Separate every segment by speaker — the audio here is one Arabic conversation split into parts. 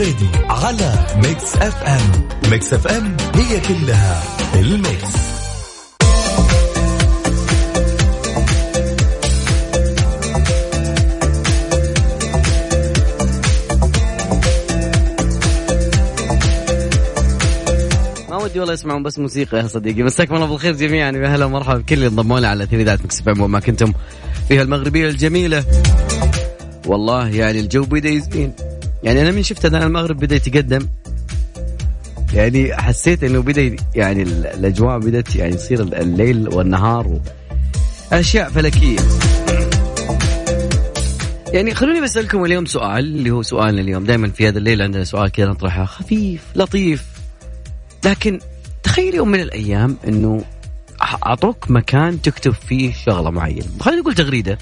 Speaker 1: الفريدي على Mix FM. Mix FM هي كلها ال mix.
Speaker 2: ما ودي والله يسمعون بس موسيقى يا صديقي. مساكم الله بالخير جميعا. يا هلا ومرحبا. بكل اللي انضموا لنا على اذاعه Mix FM وما كنتم فيها المغربية الجميلة. والله يعني الجو بدا يزين. يعني أنا من شفت اذان المغرب بدأ يتقدم. يعني حسيت إنه بدأ يعني ال- الأجواء بدأت يعني يصير الليل والنهار و... أشياء فلكية. يعني خلوني بسألكم اليوم سؤال اللي هو سؤالنا اليوم. دائما في هذا الليل عندنا سؤال كذا نطرحه. خفيف لطيف. لكن تخيل يوم من الأيام إنه اعطوك مكان تكتب فيه شغلة معينة. خلينا نقول تغريدة.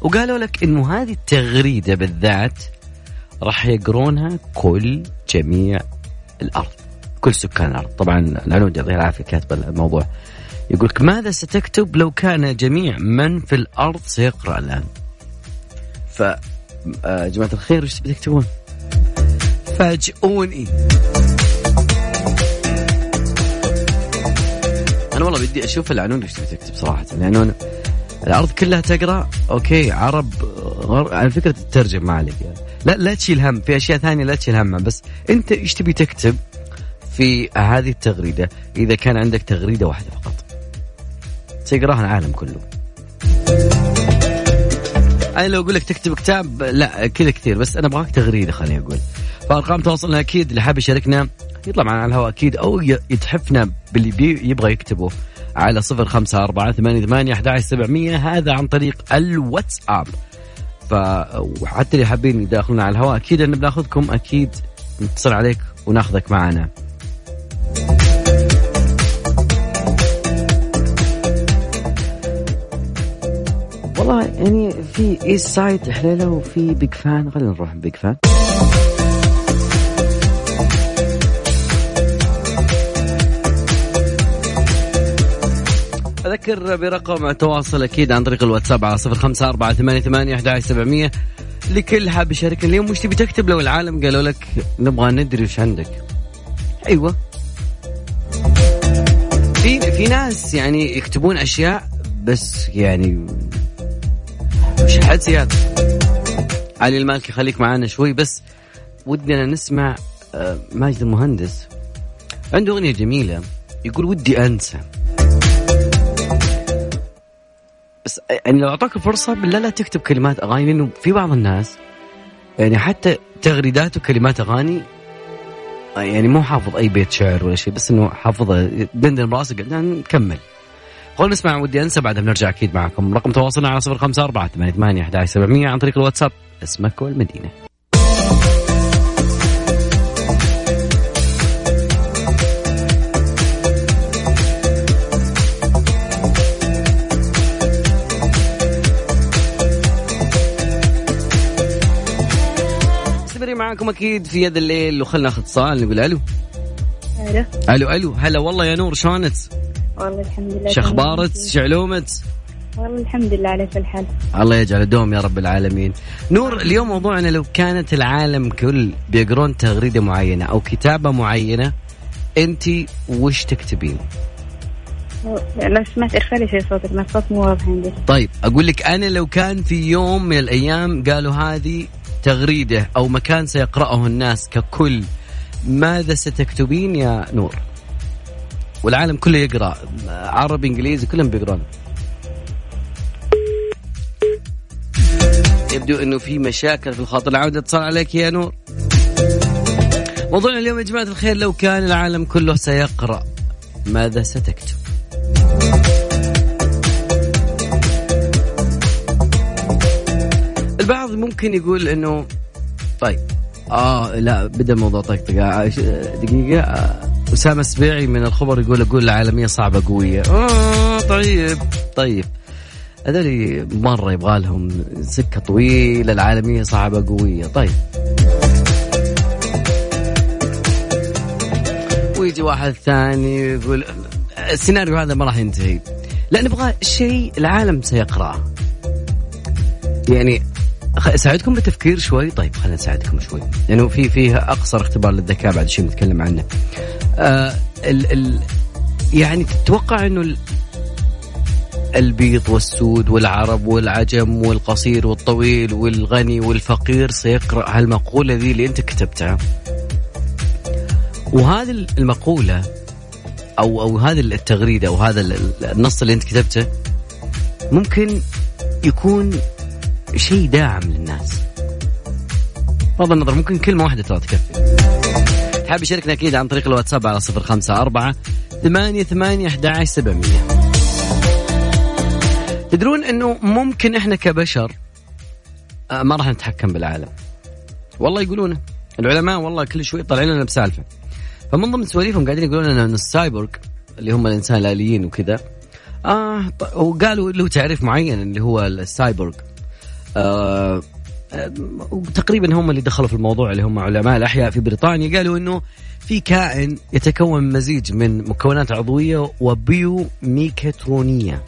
Speaker 2: وقالوا لك إنه هذه التغريدة بالذات راح يقرونها كل جميع الأرض كل سكان الأرض. طبعا العنود يعطيها العافية كاتبه الموضوع يقول لك ماذا ستكتب لو كان جميع من في الأرض سيقرأ الآن؟ ف آه، جماعة الخير إيش تبي تكتبون فاجئوني. أنا والله بدي أشوف العنون إيش تبي تكتب صراحة. لأنه أنا الأرض كلها تقرأ أوكي عرب غر... على فكرة تترجم ما عليك. يعني. لا لا تشيل هم في أشياء ثانية لا تشيل همها بس أنت إيش تبي تكتب في هذه التغريدة؟ إذا كان عندك تغريدة واحدة فقط. سيقراها العالم كله. أنا لو أقول لك تكتب كتاب لا كذا كثير بس أنا أبغاك تغريدة خليني أقول. فأرقام تواصلنا أكيد اللي حاب يشاركنا يطلع معنا على الهواء أكيد أو يتحفنا باللي يبغى يكتبه. على صفر خمسة أربعة ثمانية ثمانية أحد سبعمية. هذا عن طريق الواتساب. ف وحتى اللي حابين يداخلونا على الهواء أكيد أن بناخذكم أكيد نتصل عليك وناخذك معنا. والله يعني في East Side حليله وفي Big Fan خلينا نروح Big Fan أذكر برقم التواصل أكيد عن طريق الواتساب على صفر خمسة أربعة ثمانية ثمانية أحد سبعمية لكل حاب يشاركنا اليوم وش تبي تكتب لو العالم قالوا لك نبغى ندري وش عندك؟ أيوة. في في ناس يعني يكتبون أشياء بس يعني مش حد زيادة. علي المالكي خليك معانا شوي بس ودنا نسمع آه، ماجد المهندس. عنده أغنية جميلة يقول ودي أنسى. يعني لو أعطاك الفرصه بالله لا تكتب كلمات أغاني لأنه في بعض الناس يعني حتى تغريدات وكلمات أغاني يعني مو حافظ أي بيت شعر ولا شيء بس إنه حافظه دندن براسه قاعد نكمل. خلونا نسمع ودي أنسى بعدها بنرجع أكيد معكم. رقم تواصلنا على صفر خمسة أربعة ثمانية ثمانية أحد سبعمية عن طريق الواتساب. اسمك والمدينة. معاكم أكيد في يد الليل وخلنا ناخذ اتصال نقول ألو
Speaker 3: ألو
Speaker 2: ألو ألو هلا والله يا نور شلونك؟
Speaker 3: والله الحمد لله
Speaker 2: شخبارك؟
Speaker 3: تمام.
Speaker 2: شعلومك؟
Speaker 3: والله الحمد لله على كل حال
Speaker 2: الله يجعل الدوم يا رب العالمين نور اليوم موضوعنا لو كانت العالم كل بيقرون تغريدة معينة أو كتابة معينة أنت وش تكتبين
Speaker 3: لو سمعت ارفع لي شوي صوتك ما الصوت مو واضح عندي
Speaker 2: طيب أقول لك أنا لو كان في يوم من الأيام قالوا هذه تغريدة أو مكان سيقرأه الناس ككل ماذا ستكتبين يا نور؟ والعالم كله يقرأ عربي إنجليزي كلهم بيقرون يبدو إنه في مشاكل في الخاطر العودة اتصال عليك يا نور. موضوعنا اليوم يا جماعة الخير لو كان العالم كله سيقرأ ماذا ستكتب؟ البعض ممكن يقول إنه طيب. آه لا بدأ موضوع طقطقة آه، ش- دقيقة. آه، أسامة السبيعي من الخبر يقول أقول العالمية صعبة قوية. آه طيب طيب. هذول مرة يبغى لهم سكة طويلة. العالمية صعبة قوية. طيب. ويجي واحد ثاني يقول السيناريو هذا ما راح ينتهي. لا نبغى شيء العالم سيقرأه. يعني اساعدكم بالتفكير شوي؟ طيب خلينا نساعدكم شوي. لأنه في فيه أقصر اختبار للذكاء بعد شيء نتكلم عنه. آه ال ال يعني تتوقع إنه ال- البيض والسود والعرب والعجم والقصير والطويل والغني والفقير سيقرأ هالمقولة ذي اللي أنت كتبتها؟ وهذه المقولة أو أو هذه التغريدة أو هذا ال- ال- النص اللي أنت كتبته ممكن يكون شيء داعم للناس. بغض النظر ممكن كلمة واحدة ترى تكفي. حاب يشاركنا أكيد عن طريق الواتساب على صفر خمسة أربعة ثمانية ثمانية أحد سبعمية. تدرون أنه ممكن إحنا كبشر آه، ما راح نتحكم بالعالم. والله يقولون العلماء والله كل شوي طالعين لنا بسالفة. فمن ضمن سواليفهم قاعدين يقولون لنا أن السايبورغ اللي هم الإنسان الآليين وكذا آه وقالوا له تعريف معين اللي هو السايبورغ. آه تقريبا هم اللي دخلوا في الموضوع اللي هم علماء الأحياء في بريطانيا. قالوا إنه في كائن يتكون مزيج من مكونات عضوية وبيو ميكاترونيه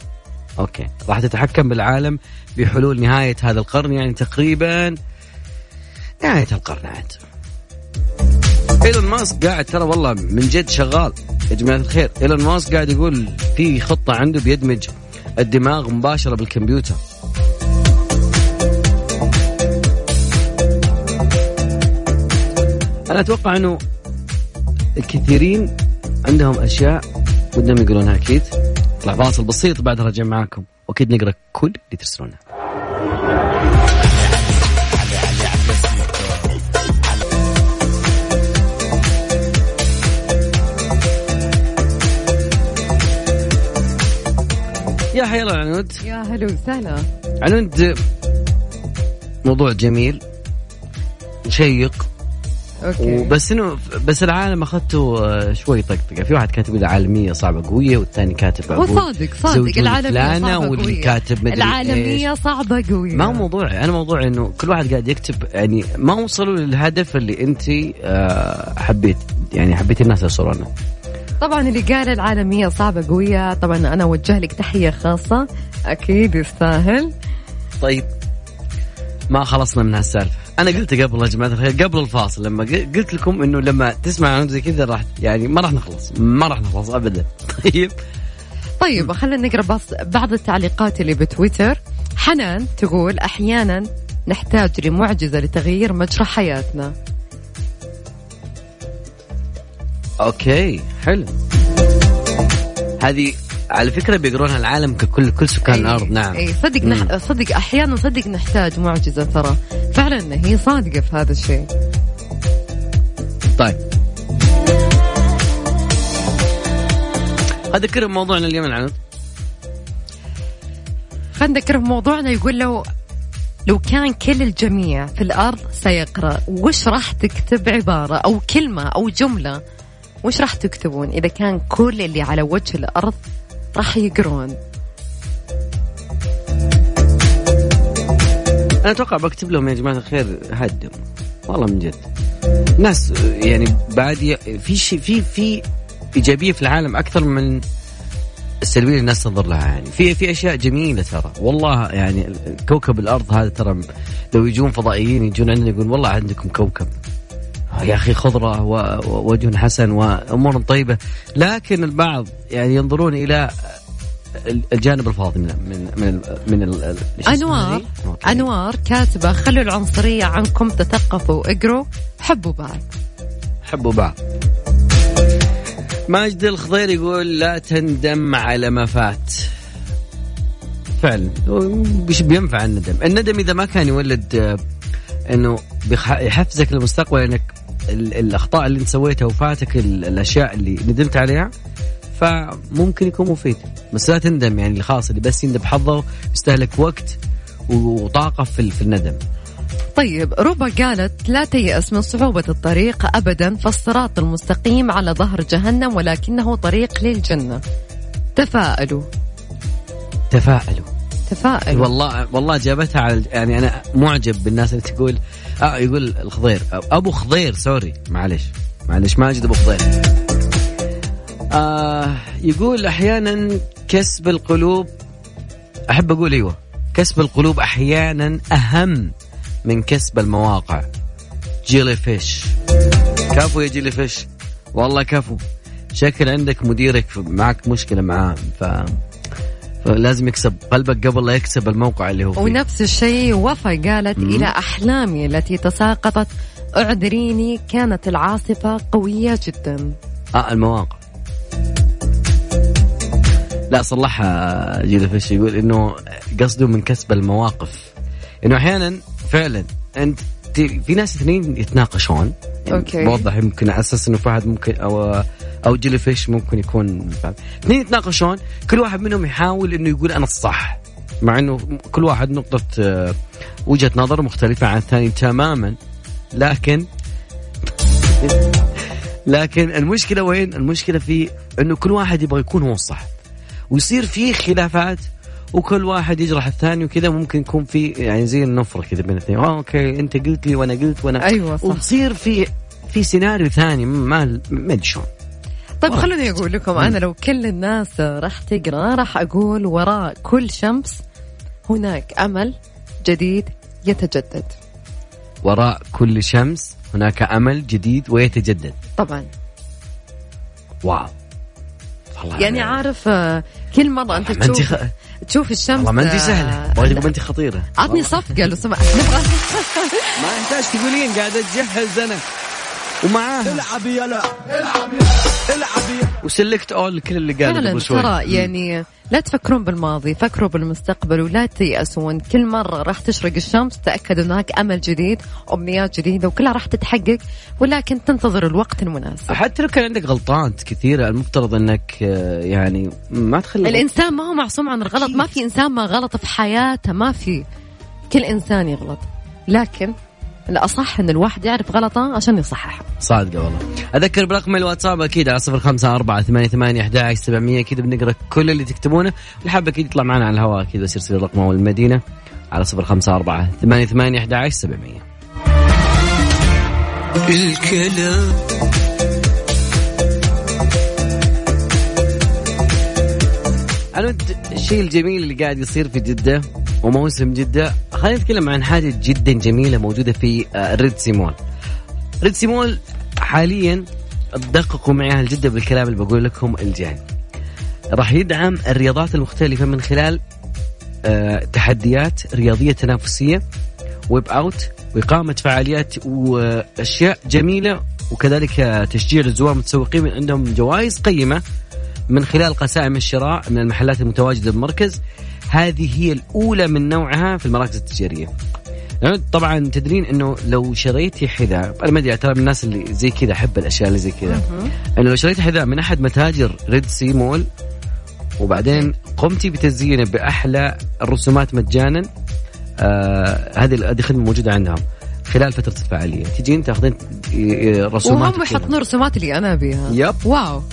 Speaker 2: okay. راح تتحكم بالعالم بحلول نهاية هذا القرن يعني تقريبا نهاية القرن عاد. إيلون ماسك قاعد ترى والله من جد شغال. يا جماعة الخير إيلون ماسك قاعد يقول في خطة عنده بيدمج الدماغ مباشرة بالكمبيوتر. أنا أتوقع إنه الكثيرين عندهم أشياء ودهم يقولونها أكيد. طلع فاصل بسيط بعد رجع معاكم. وأكيد نقرأ كل اللي ترسلونه. يا الله عنود.
Speaker 4: يا هلا وسهلا.
Speaker 2: عنود موضوع جميل شيق
Speaker 4: أوكي.
Speaker 2: وبس إنه بس العالم أخذته آه، شوي طقطقه في واحد كاتب لي عالمية صعبة قوية والثاني كاتب
Speaker 4: هو صادق صادق. صعبة
Speaker 2: واللي
Speaker 4: قوية.
Speaker 2: كاتب مدري
Speaker 4: العالمية
Speaker 2: إيش.
Speaker 4: صعبة قوية.
Speaker 2: ما هو موضوعي أنا موضوعي إنه كل واحد قاعد يكتب يعني ما وصلوا للهدف اللي أنت آه، حبيت يعني حبيت الناس يوصلونه
Speaker 4: طبعا اللي قال العالمية صعبة قوية طبعا أنا أوجه لك تحية خاصة أكيد يستاهل.
Speaker 2: طيب ما خلصنا من هالسالفة. أنا قلت قبل يا جماعة الخير قبل الفاصل لما قلت لكم إنه لما تسمع عن زي كذا راح يعني ما راح نخلص ما راح نخلص ابدا. طيب.
Speaker 4: طيب خلينا نقرأ بس بعض التعليقات اللي بتويتر. حنان تقول أحيانا نحتاج لمعجزة لتغيير مجرى حياتنا.
Speaker 2: أوكي حلو. هذه على فكرة بيقرونها العالم ككل كل سكان
Speaker 4: أي-
Speaker 2: الأرض نعم.
Speaker 4: اي صدق نح... صدق أحيانا صدق نحتاج معجزة ترى. فعلا هي صادقة في هذا الشيء.
Speaker 2: طيب. أذكر موضوعنا اليوم العنود.
Speaker 4: خلينا نذكر موضوعنا يقول لو لو كان كل الجميع في الأرض سيقرأ وش راح تكتب عبارة أو كلمة أو جملة؟ وش راح تكتبون إذا كان كل اللي على وجه الأرض راح يقرون.
Speaker 2: أنا أتوقع بكتب لهم يا جماعة الخير هدم. والله من جد. ناس يعني بعد. في شيء في في إيجابية في العالم أكثر من السلبية اللي الناس تنظر لها يعني. في في أشياء جميلة ترى. والله يعني كوكب الأرض هذا ترى لو يجون فضائيين يجون عندنا يقول والله عندكم كوكب. يا أخي خضرة ووجه حسن وأمور طيبة. لكن البعض يعني ينظرون إلى الجانب الفاضي من من من من ال- أنوار.
Speaker 4: أنوار كاتبة خلوا العنصرية عنكم تثقفوا اقروا. حبوا بعض.
Speaker 2: حبوا بعض. ماجد الخضير يقول لا تندم على ما فات. فعلا. وش بينفع الندم؟ الندم إذا ما كان يولد آه، إنه يحفزك للمستقبل إنك الأخطاء اللي أنت سويتها وفاتك ال- الأشياء اللي ندمت عليها فممكن يكون مفيد. بس لا تندم يعني الخاص اللي بس يندم حظه يستهلك وقت وطاقة في في الندم.
Speaker 4: طيب ربا قالت لا تيأس من صعوبة الطريق أبدا فالصراط المستقيم على ظهر جهنم ولكنه طريق للجنة. تفاءلوا.
Speaker 2: تفاءلوا.
Speaker 4: تفاءلوا.
Speaker 2: والله والله جابتها على يعني أنا معجب بالناس اللي تقول آه يقول الخضير. أبو خضير سوري. معلش. معلش ماجد أبو خضير. آه يقول أحيانا كسب القلوب أحب أقول إيوه. كسب القلوب أحيانا أهم من كسب المواقع. جيلي فيش. كفو يا جيلي فيش. والله كفو. شكل عندك مديرك معك مشكلة معاه ف فلازم يكسب قلبك قبل لا يكسب الموقع اللي هو فيه.
Speaker 4: ونفس الشيء وفا قالت
Speaker 2: مم.
Speaker 4: إلى أحلامي التي تساقطت. اعذريني كانت العاصفة قوية جدا.
Speaker 2: آه المواقع. لا صلحها جيل فيش يقول إنه قصده من كسب المواقف. إنه أحيانا فعلا أنت في ناس اثنين يتناقشون. يعني
Speaker 4: أوكي.
Speaker 2: بوضح يمكن على أساس إنه فهد ممكن أو أو جيلي فيش ممكن يكون. اثنين يتناقشون كل واحد منهم يحاول إنه يقول أنا الصح. مع إنه كل واحد نقطة آه، وجهة نظر مختلفة عن الثاني تماما. لكن لكن المشكلة وين؟ المشكلة في إنه كل واحد يبغى يكون هو الصح. ويصير في خلافات وكل واحد يجرح الثاني وكذا ممكن يكون في يعني زي النفرة كذا بين الاثنين أوكي أنت قلت لي وأنا قلت وأنا.
Speaker 4: أيوة صح.
Speaker 2: وتصير في في سيناريو ثاني ما ما أدري شلون.
Speaker 4: طيب
Speaker 2: مرة.
Speaker 4: خلوني أقول لكم أنا لو كل الناس راح تقرأ راح أقول وراء كل شمس هناك أمل جديد يتجدد.
Speaker 2: وراء كل شمس هناك أمل جديد ويتجدد.
Speaker 4: طبعا.
Speaker 2: واو.
Speaker 4: يعني عارف آه، كل
Speaker 2: ما أنت
Speaker 4: تشوف
Speaker 2: خ...
Speaker 4: تشوف الشمس
Speaker 2: والله ما أنت
Speaker 4: آه،
Speaker 2: سهلة. ما أنت خطيرة.
Speaker 4: عطني صفقة لو سمحت نبغى
Speaker 2: ما يحتاج تقولين؟ قاعد أتجهز أنا. ومعاها.
Speaker 5: العب يلا. العب يلا العب يلا
Speaker 2: وسلكت اول كل اللي قاله
Speaker 4: فعلا ترى يعني لا تفكرون بالماضي فكروا بالمستقبل ولا تيأسون. كل مرة راح تشرق الشمس تأكد هناك أمل جديد أمنيات جديدة وكلها راح تتحقق ولكن تنتظر الوقت المناسب.
Speaker 2: حتى لو كان عندك غلطات كثيرة المفترض إنك آه، يعني ما تخلي
Speaker 4: الإنسان ما هو معصوم عن الغلط. ما في إنسان ما غلط في حياته ما في كل إنسان يغلط. لكن الأصح أن الواحد يعرف غلطة عشان يصححه
Speaker 2: صادقة والله. أذكر برقم الواتساب أكيد على صفر خمسة أربعة ثمانية ثمانية أحد سبعمية. أكيد بنقرأ كل اللي تكتبونه. اللي حاب أكيد يطلع معنا على الهواء أكيد بس يرسل رقمه المدينة على صفر خمسة أربعة ثمانية ثمانية أحد سبعمية. الكلام ود الشيء الجميل اللي قاعد يصير في جدة وموسم جدة خلينا نتكلم عن حاجة جدا جميلة موجودة في آه، Red Sea Mall. Red Sea Mall حاليا دققوا معي أهل جدة بالكلام اللي بقول لكم الجاي. راح يدعم الرياضات المختلفة من خلال آه، تحديات رياضية تنافسية وي about وإقامة فعاليات وأشياء جميلة وكذلك تشجيع للزوار المتسوقين من عندهم جوائز قيمة. من خلال قسائم الشراء من المحلات المتواجدة بالمركز هذه هي الأولى من نوعها في المراكز التجارية. يعني طبعا تدرين إنه لو شريتي حذاء أنا ما أدري ترى من الناس اللي زي كذا أحب الأشياء اللي زي كذا. إنه لو شريتي حذاء من أحد متاجر Red Sea Mall وبعدين قمتي بتزيينه بأحلى الرسومات مجانا آه هذه هذه خدمة موجودة عندهم خلال فترة الفعالية. تجين تاخذين رسومات
Speaker 4: وهم يحطون رسومات اللي أنا أبيها.
Speaker 2: yep.
Speaker 4: wow.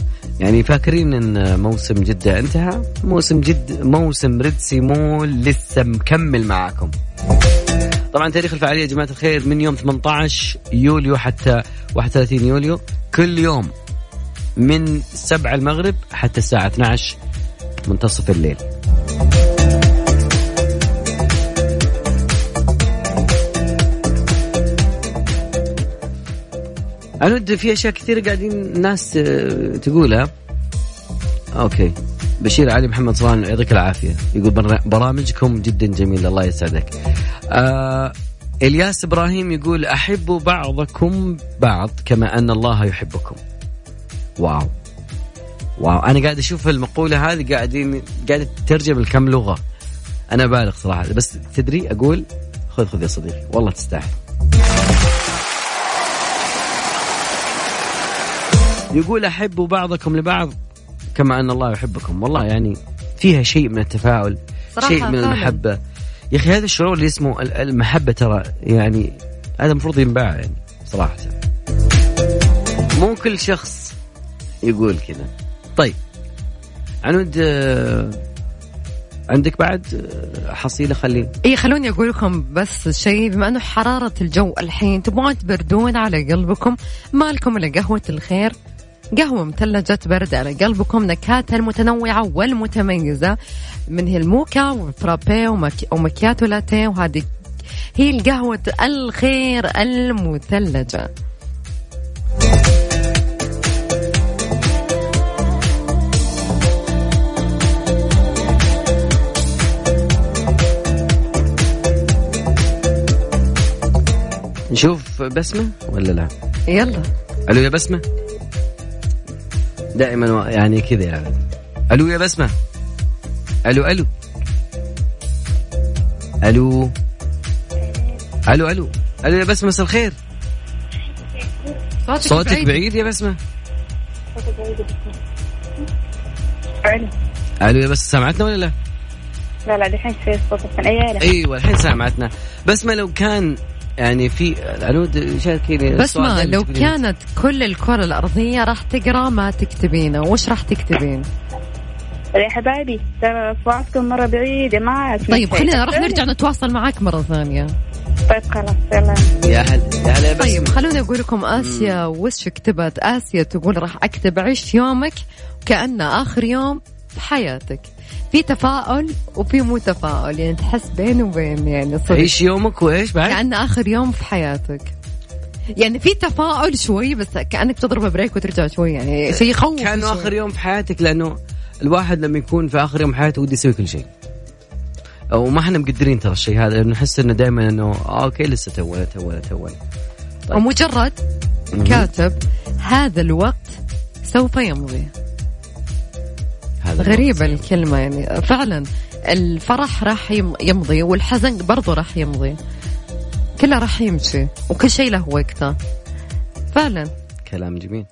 Speaker 2: يعني فاكرين إن موسم جدة انتهى؟ موسم جد موسم Red Sea Mall لسه مكمل معاكم. طبعا تاريخ الفعالية يا جماعة الخير من يوم 18 يوليو حتى 31 يوليو. كل يوم من 7 المغرب حتى الساعة 12 منتصف الليل. أنا ودي في أشياء كثيرة قاعدين الناس آه، تقولها. okay. بشير علي محمد صلان يعطيك العافية. يقول بر- برامجكم جدا جميله الله يسعدك. آه إلياس إبراهيم يقول أحب بعضكم بعض كما أن الله يحبكم. wow. wow. أنا قاعد أشوف المقولة هذه قاعدين قاعدة تترجم لكم لغة. أنا بالغ صراحة بس تدري أقول خذ خذ يا صديقي والله تستاهل. يقول احبوا بعضكم لبعض كما أن الله يحبكم. والله يعني فيها شيء من التفاعل شيء من
Speaker 4: فعلاً.
Speaker 2: المحبة. يا أخي هذا الشعور اللي اسمه ال- المحبة ترى يعني هذا المفروض ينباع يعني صراحة. مو كل شخص يقول كذا. طيب عنود آه، عندك بعد آه، حصيلة خليه
Speaker 4: اي خلوني أقول لكم بس شيء. بما أنه حرارة الجو الحين تبغون تبردون على قلبكم مالكم إلا قهوة الخير. قهوة مثلجة تبرد على قلبكم نكهاتها المتنوعة والمتميزة من هي الموكا والفرابي ومك... ومكياتو لاتيه. وهذه هي القهوة الخير المثلجة.
Speaker 2: نشوف بسمة ولا لا؟
Speaker 4: يلا.
Speaker 2: ألو يا بسمة. دائما يعني كذا يعني. ألو يا بسمة. ألو ألو. ألو. ألو ألو. ألو يا بسمة مساء الخير.
Speaker 4: صوتك,
Speaker 2: صوتك بعيد. يا بسمة؟
Speaker 3: ألو.
Speaker 2: ألو يا بس سمعتنا ولا لا؟
Speaker 3: لا لا دحين شوي صوتك. من أيالة
Speaker 2: أيوة الحين سمعتنا بسمة لو كان يعني في العنود شاركيني
Speaker 4: ما لو. كانت كل الكرة الأرضية راح تقرأ ما تكتبينه. وش راح تكتبين؟
Speaker 3: يا حبايبي ترى أصواتكم مرة بعيدة ما
Speaker 4: طيب. خلينا راح نرجع نتواصل معاك مرة ثانية.
Speaker 3: طيب خلاص يلا.
Speaker 2: يا هلا يا هلا
Speaker 4: طيب خلوني أقول لكم آسيا وش كتبت؟ آسيا تقول راح أكتب عيش يومك كأنه آخر يوم في حياتك في تفاؤل وفي مو تفاؤل يعني تحس بين وبين يعني صدق.
Speaker 2: عيش يومك وإيش بعد؟
Speaker 4: كأنه آخر يوم في حياتك. يعني في تفاؤل شوي بس كأنك تضرب brake وترجع شوي يعني شيء يخوف
Speaker 2: كانه
Speaker 4: شوي.
Speaker 2: آخر يوم في حياتك؟ لأنه الواحد لما يكون في آخر يوم حياته ودي يسوي كل شيء. وما إحنا مقدرين ترى الشيء هذا لأنه نحس إنه دائما إنه آه okay لسه تونا تونا تونا طيب.
Speaker 4: ومجرد كاتب هذا الوقت سوف يمضي. غريبة. الكلمة يعني. فعلا الفرح راح يم- يمضي والحزن برضو راح يمضي. كله راح يمشي وكل شيء له وقته. فعلا.
Speaker 2: كلام جميل.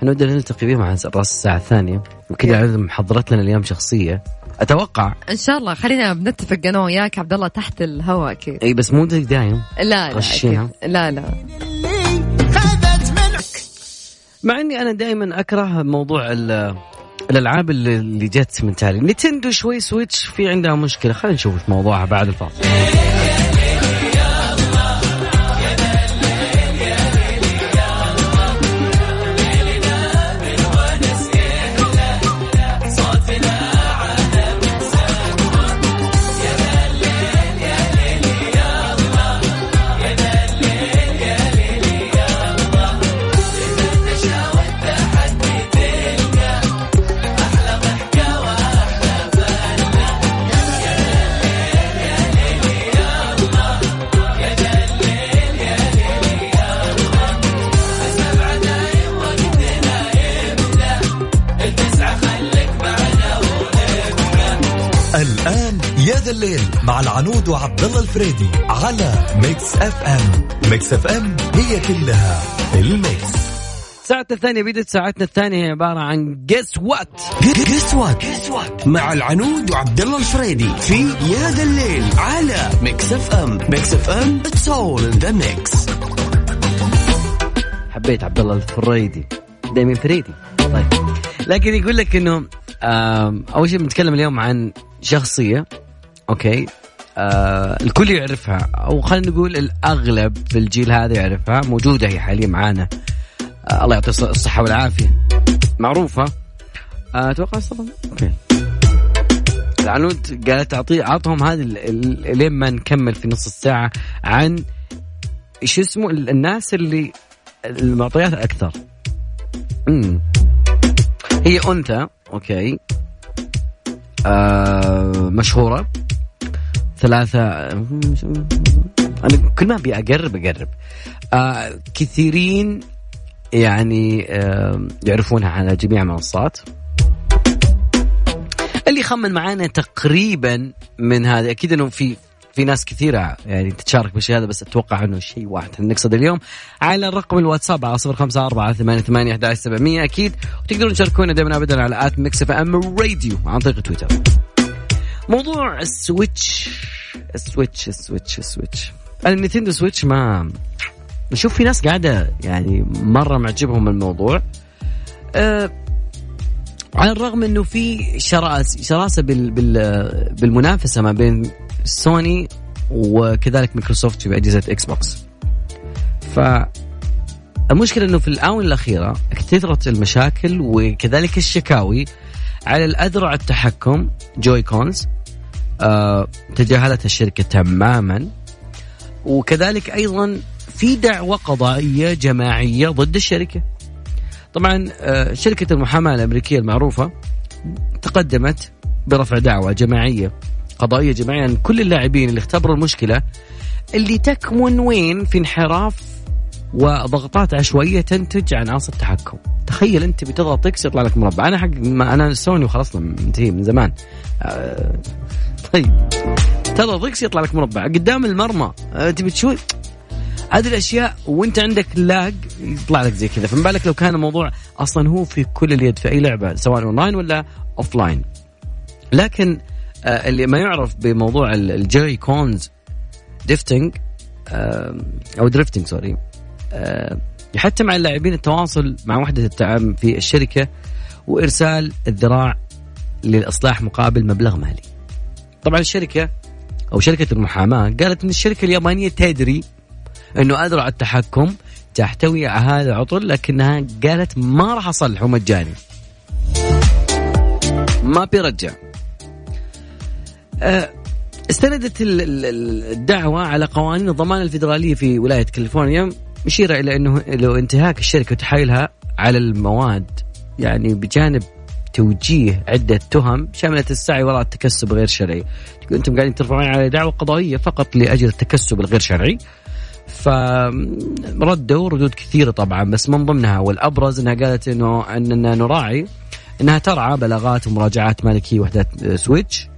Speaker 2: حنود نلتقي بهم على رأس الساعة الثانية. وكذا عندنا محضرت لنا اليوم شخصية. أتوقع.
Speaker 4: إن شاء الله. خلينا بنتفق أنا وياك عبد الله تحت الهواء أكيد.
Speaker 2: أي بس مو دايم.
Speaker 4: لا لا
Speaker 2: غشيها.
Speaker 4: لا لا.
Speaker 2: مع إني أنا دائما أكره موضوع ال- الألعاب اللي جت من تالي. نتندو شوي سويتش في عندها مشكلة. خلينا نشوف موضوعها بعد الفاصل.
Speaker 1: العنود وعبد الله الفريدي على ميكس اف ام ميكس اف ام هي كلها ال mix.
Speaker 2: ساعتنا الثانية بدت ساعتنا الثانية هي عبارة عن guess what
Speaker 6: guess what مع العنود وعبد الله الفريدي في يا ذا الليل على Mix FM Mix FM it's all in the mix
Speaker 2: حبيت عبد الله الفريدي دايما فريدي. طيب. لكن يقول لك إنه أول شيء بنتكلم اليوم عن شخصية okay؟ آه الكل يعرفها أو خلينا نقول الأغلب في الجيل هذا يعرفها موجودة هي حاليا معانا. آه الله يعطيه الص- الصحة والعافية. معروفة. آه، أتوقع طبعا okay. العنود قالت تعطي عطهم هذه لين ما نكمل في نص الساعة عن إيش اسمه ال- الناس اللي المعطيات أكثر. امم هي أنثى أوكي. آه مشهورة. ثلاثة أنا كل ما ابي اقرب اقرب آه كثيرين يعني آه يعرفونها على جميع المنصات اللي يخمن معانا تقريبا من هذا أكيد إنه في في ناس كثيرة يعني تتشارك بالشيء هذا بس أتوقع إنه شيء واحد نقصد اليوم. على الرقم الواتساب على صفر خمسة أربعة ثمانية ثمانية أحد سبعمية أكيد. وتقدرون تشاركونا دائما أبدا على at Mix FM Radio عن طريق تويتر. موضوع السويتش السويتش السويتش السويتش النينتندو سويتش ما نشوف في ناس قاعدة يعني مرة معجبهم الموضوع أه على الرغم إنه في شراسه شراسة بال بال بالمنافسة ما بين سوني وكذلك مايكروسوفت في أجهزة Xbox. ف المشكلة إنه في الآونة الأخيرة كثرت المشاكل وكذلك الشكاوي على الأذرع التحكم Joy-Cons آه تجاهلتها الشركة تماما. وكذلك أيضا في دعوة قضائية جماعية ضد الشركة. طبعا آه شركة المحاماة الأمريكية المعروفة تقدمت برفع دعوة جماعية قضائية جماعية عن كل اللاعبين اللي اختبروا المشكلة اللي تكمن وين؟ في انحراف وضغطات عشوائية تنتج عناصر تحكم تخيل أنت بتضغط X يطلع لك مربع. أنا حق ما أنا سوني وخلصنا منتهي من زمان. آه طيب. تضغط X يطلع لك مربع. قدام المرمى. آه تبي تشوف هذه الأشياء وأنت عندك lag يطلع لك زي كذا. فما بالك لو كان الموضوع أصلا هو في كل اليد في أي لعبة سواء أونلاين ولا offline لكن آه اللي ما يعرف بموضوع ال Joy-Cons drifting أو drifting sorry. يحتم على اللاعبين التواصل مع وحدة الدعم في الشركة وإرسال الذراع للإصلاح مقابل مبلغ مالي. طبعا الشركة أو شركة المحاماة قالت أن الشركة اليابانية تدري أنه أذرع التحكم تحتوي على هذا العطل لكنها قالت ما راح أصلحه مجاني. ما بيرجع أه استندت الدعوة على قوانين الضمان الفيدرالية في ولاية كاليفورنيا مشيرة إلى أنه لو انتهاك الشركة وتحايلها على المواد يعني بجانب توجيه عدة تهم شملت السعي وراء التكسب غير شرعي. أنتم قاعدين ترفعون على دعوة قضائية فقط لأجل التكسب الغير شرعي. فردوا ردود كثيرة طبعا بس من ضمنها والأبرز أنها قالت أنه أننا نراعي أنها ترعى بلاغات ومراجعات مالكي وحدات Switch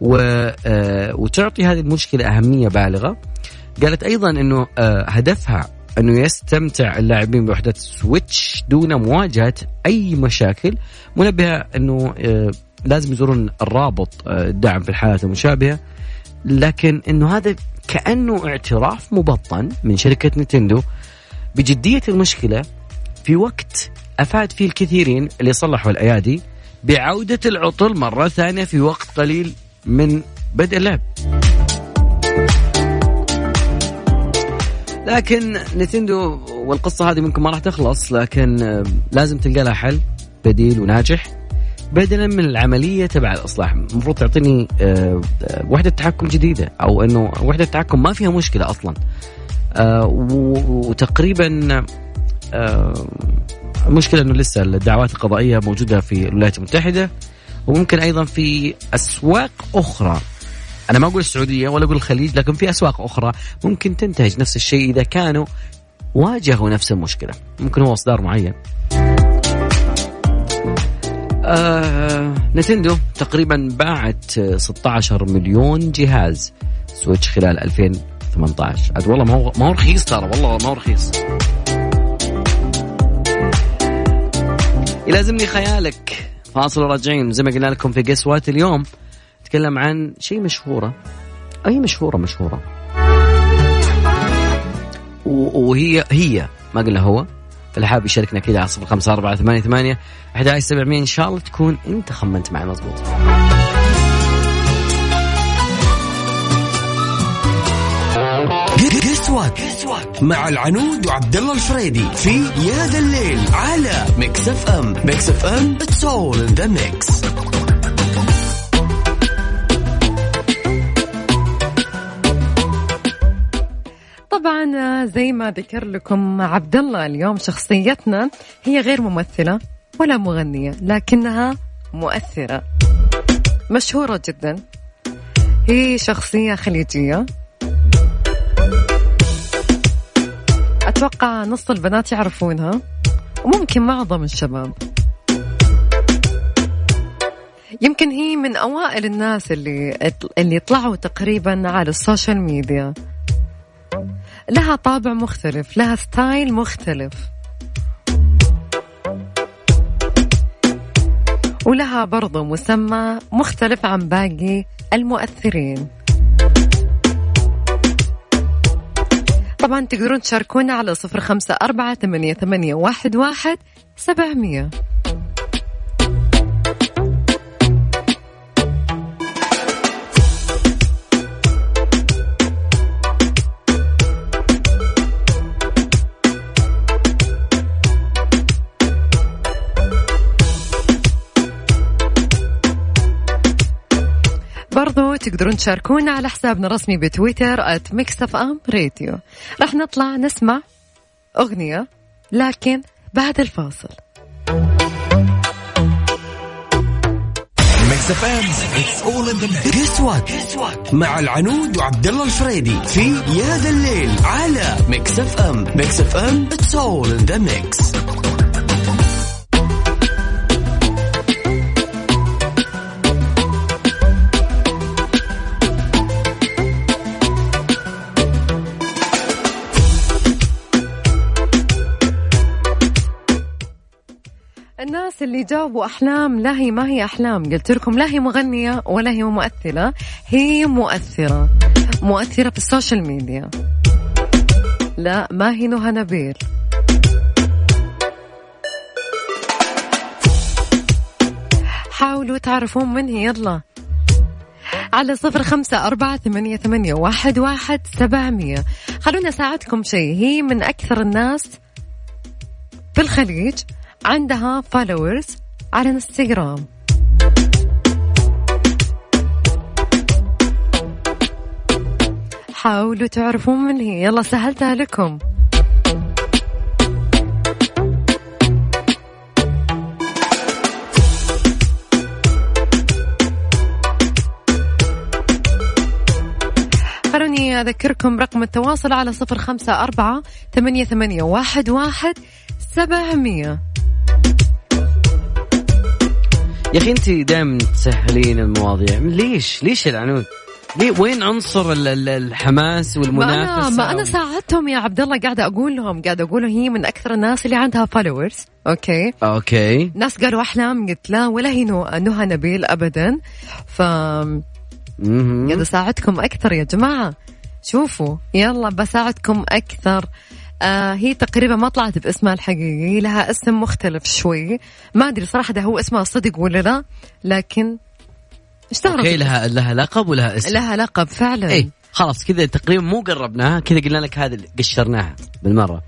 Speaker 2: وتعطي هذه المشكلة أهمية بالغة. قالت أيضا أنه هدفها أنه يستمتع اللاعبين بوحدة Switch دون مواجهة أي مشاكل منبهة أنه لازم يزورون الرابط الدعم في الحالات المشابهة. لكن أنه هذا كأنه اعتراف مبطن من شركة نتندو بجدية المشكلة في وقت أفاد فيه الكثيرين اللي صلحوا الأيادي بعودة العطل مرة ثانية في وقت قليل من بدء اللعب. لكن نتندو والقصة هذه ممكن ما راح تخلص لكن لازم تلقى لها حل بديل وناجح بدلا من العملية تبع الإصلاح. المفروض تعطيني وحدة تحكم جديدة أو أنه وحدة تحكم ما فيها مشكلة أصلا. وتقريبا المشكلة أنه لسه الدعوات القضائية موجودة في الولايات المتحدة وممكن أيضا في أسواق أخرى. أنا ما أقول السعودية ولا أقول الخليج لكن في أسواق أخرى ممكن تنتهج نفس الشيء إذا كانوا واجهوا نفس المشكلة. ممكن هو إصدار معين. آه نتندو تقريبا باعت 16 مليون جهاز سويتش خلال 2018 عاد والله ما هو ما هو رخيص ترى والله ما هو رخيص. يلازمني خيالك. فاصل وراجعين. زي ما قلنا لكم في قسوات اليوم نتكلم عن شيء مشهورة. أي مشهورة مشهورة. وهي هي ما قلنا هو اللي حاب يشاركنا كذا على صفر خمسة أربعة ثمانية ثمانية أحد سبعمية إن شاء الله تكون أنت خمنت معي مضبوط.
Speaker 6: مع العنود وعبد الله الفريدي في يا ذا الليل على Mix FM Mix FM it's all in the mix
Speaker 4: طبعا زي ما ذكر لكم عبد الله اليوم شخصيتنا هي غير ممثلة ولا مغنية لكنها مؤثرة. مشهورة جدا. هي شخصية خليجية. أتوقع نص البنات يعرفونها وممكن معظم الشباب. يمكن هي من أوائل الناس اللي اللي طلعوا تقريبا على ال social media. لها طابع مختلف لها style مختلف. ولها برضو مسمى مختلف عن باقي المؤثرين. طبعا تقدرون تشاركونا على صفر خمسة أربعة ثمانية, واحد, واحد برضو تقدرون تشاركونا على حسابنا الرسمي بتويتر at Mix FM Radio راح نطلع نسمع أغنية لكن بعد الفاصل.
Speaker 1: Mix FM it's all
Speaker 6: in the مع العنود وعبد الله الفريدي في يا ذا الليل على Mix FM. Mix FM it's all in the mix
Speaker 4: الناس اللي جاوبوا أحلام لا هي ما هي أحلام. قلت لكم لا هي مغنية ولا هي ممثلة هي مؤثرة. مؤثرة في السوشيال ميديا. لا ما هي نهى نبيل. حاولوا تعرفون من هي؟ يلا. على صفر خمسة أربعة ثمانية, ثمانية واحد, واحد سبعمية. خلونا أساعدكم شيء. هي من أكثر الناس في الخليج. عندها فولورز على انستغرام حاولوا تعرفون من هي. يلا سهلتها لكم. خلوني أذكركم رقم التواصل على صفر خمسة أربعة ثمانية, ثمانية واحد, واحد سبعمية.
Speaker 2: يا أخي انت دائما تسهلين المواضيع. ليش؟ ليش العنود؟ ليه وين عنصر ال- ال- الحماس
Speaker 4: ما أنا
Speaker 2: والمنافسه
Speaker 4: ما أنا ساعدتهم يا عبد الله قاعدة أقول لهم قاعدة أقول هي من أكثر الناس اللي عندها فولورز أوكي؟
Speaker 2: أوكي.
Speaker 4: ناس قالوا أحلام قلت لا ولا هي نهى نبيل ابدا. ف. قاعدة أساعدكم أكثر يا جماعة. شوفوا يلا بساعدكم أكثر. آه هي تقريبا ما طلعت باسمها الحقيقي لها اسم مختلف شوي. ما أدري صراحة ده هو اسمها صدق ولا لا لكن اشتهرت
Speaker 2: okay لها لها لقب ولها اسم.
Speaker 4: لها لقب فعلا.
Speaker 2: اي خلاص كذا تقريبا مو قربناها كذا قلنا لك هذا اللي قشرناها بالمرة.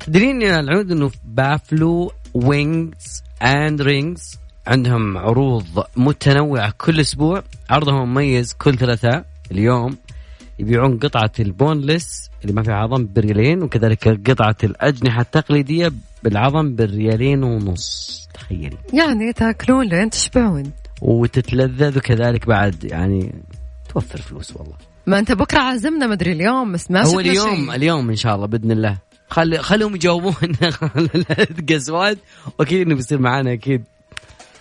Speaker 2: تدرين يا العنود إنه Buffalo Wings and Rings عندهم عروض متنوعة كل أسبوع عرضهم مميز كل ثلاثاء اليوم. يبيعون قطعة ال boneless اللي ما فيها عظم بريالين وكذلك قطعة الأجنحة التقليدية بالعظم بالريالين ونص. تخيلي
Speaker 4: يعني تاكلون لين تشبعون.
Speaker 2: وتتلذذ وكذلك بعد يعني توفر فلوس والله.
Speaker 4: ما انت بكرة عازمنا مدري اليوم بس ما
Speaker 2: هو اليوم
Speaker 4: شيء.
Speaker 2: اليوم إن شاء الله بإذن الله. خلي خليهم يجاوبون. قسوات وأكيد إنه بيصير معانا أكيد.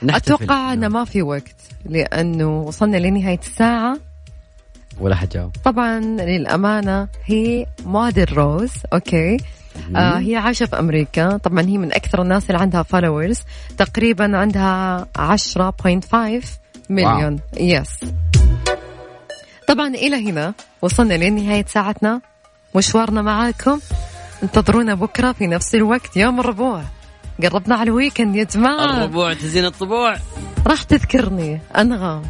Speaker 4: أتوقع إنه ما في وقت لأنه وصلنا لنهاية الساعة.
Speaker 2: ولا حجاوب
Speaker 4: طبعا للأمانة هي موديل روز okay؟ آه هي عايشة في أمريكا. طبعا هي من أكثر الناس اللي عندها followers تقريبا عندها 10.5 مليون yes طبعا إلى هنا وصلنا لنهاية ساعتنا. مشوارنا معاكم. انتظرونا بكرة في نفس الوقت. يوم الربوع. قربنا على الويكند يا جماعة.
Speaker 2: الربوع تزين الطبوع.
Speaker 4: راح تذكرني. انغام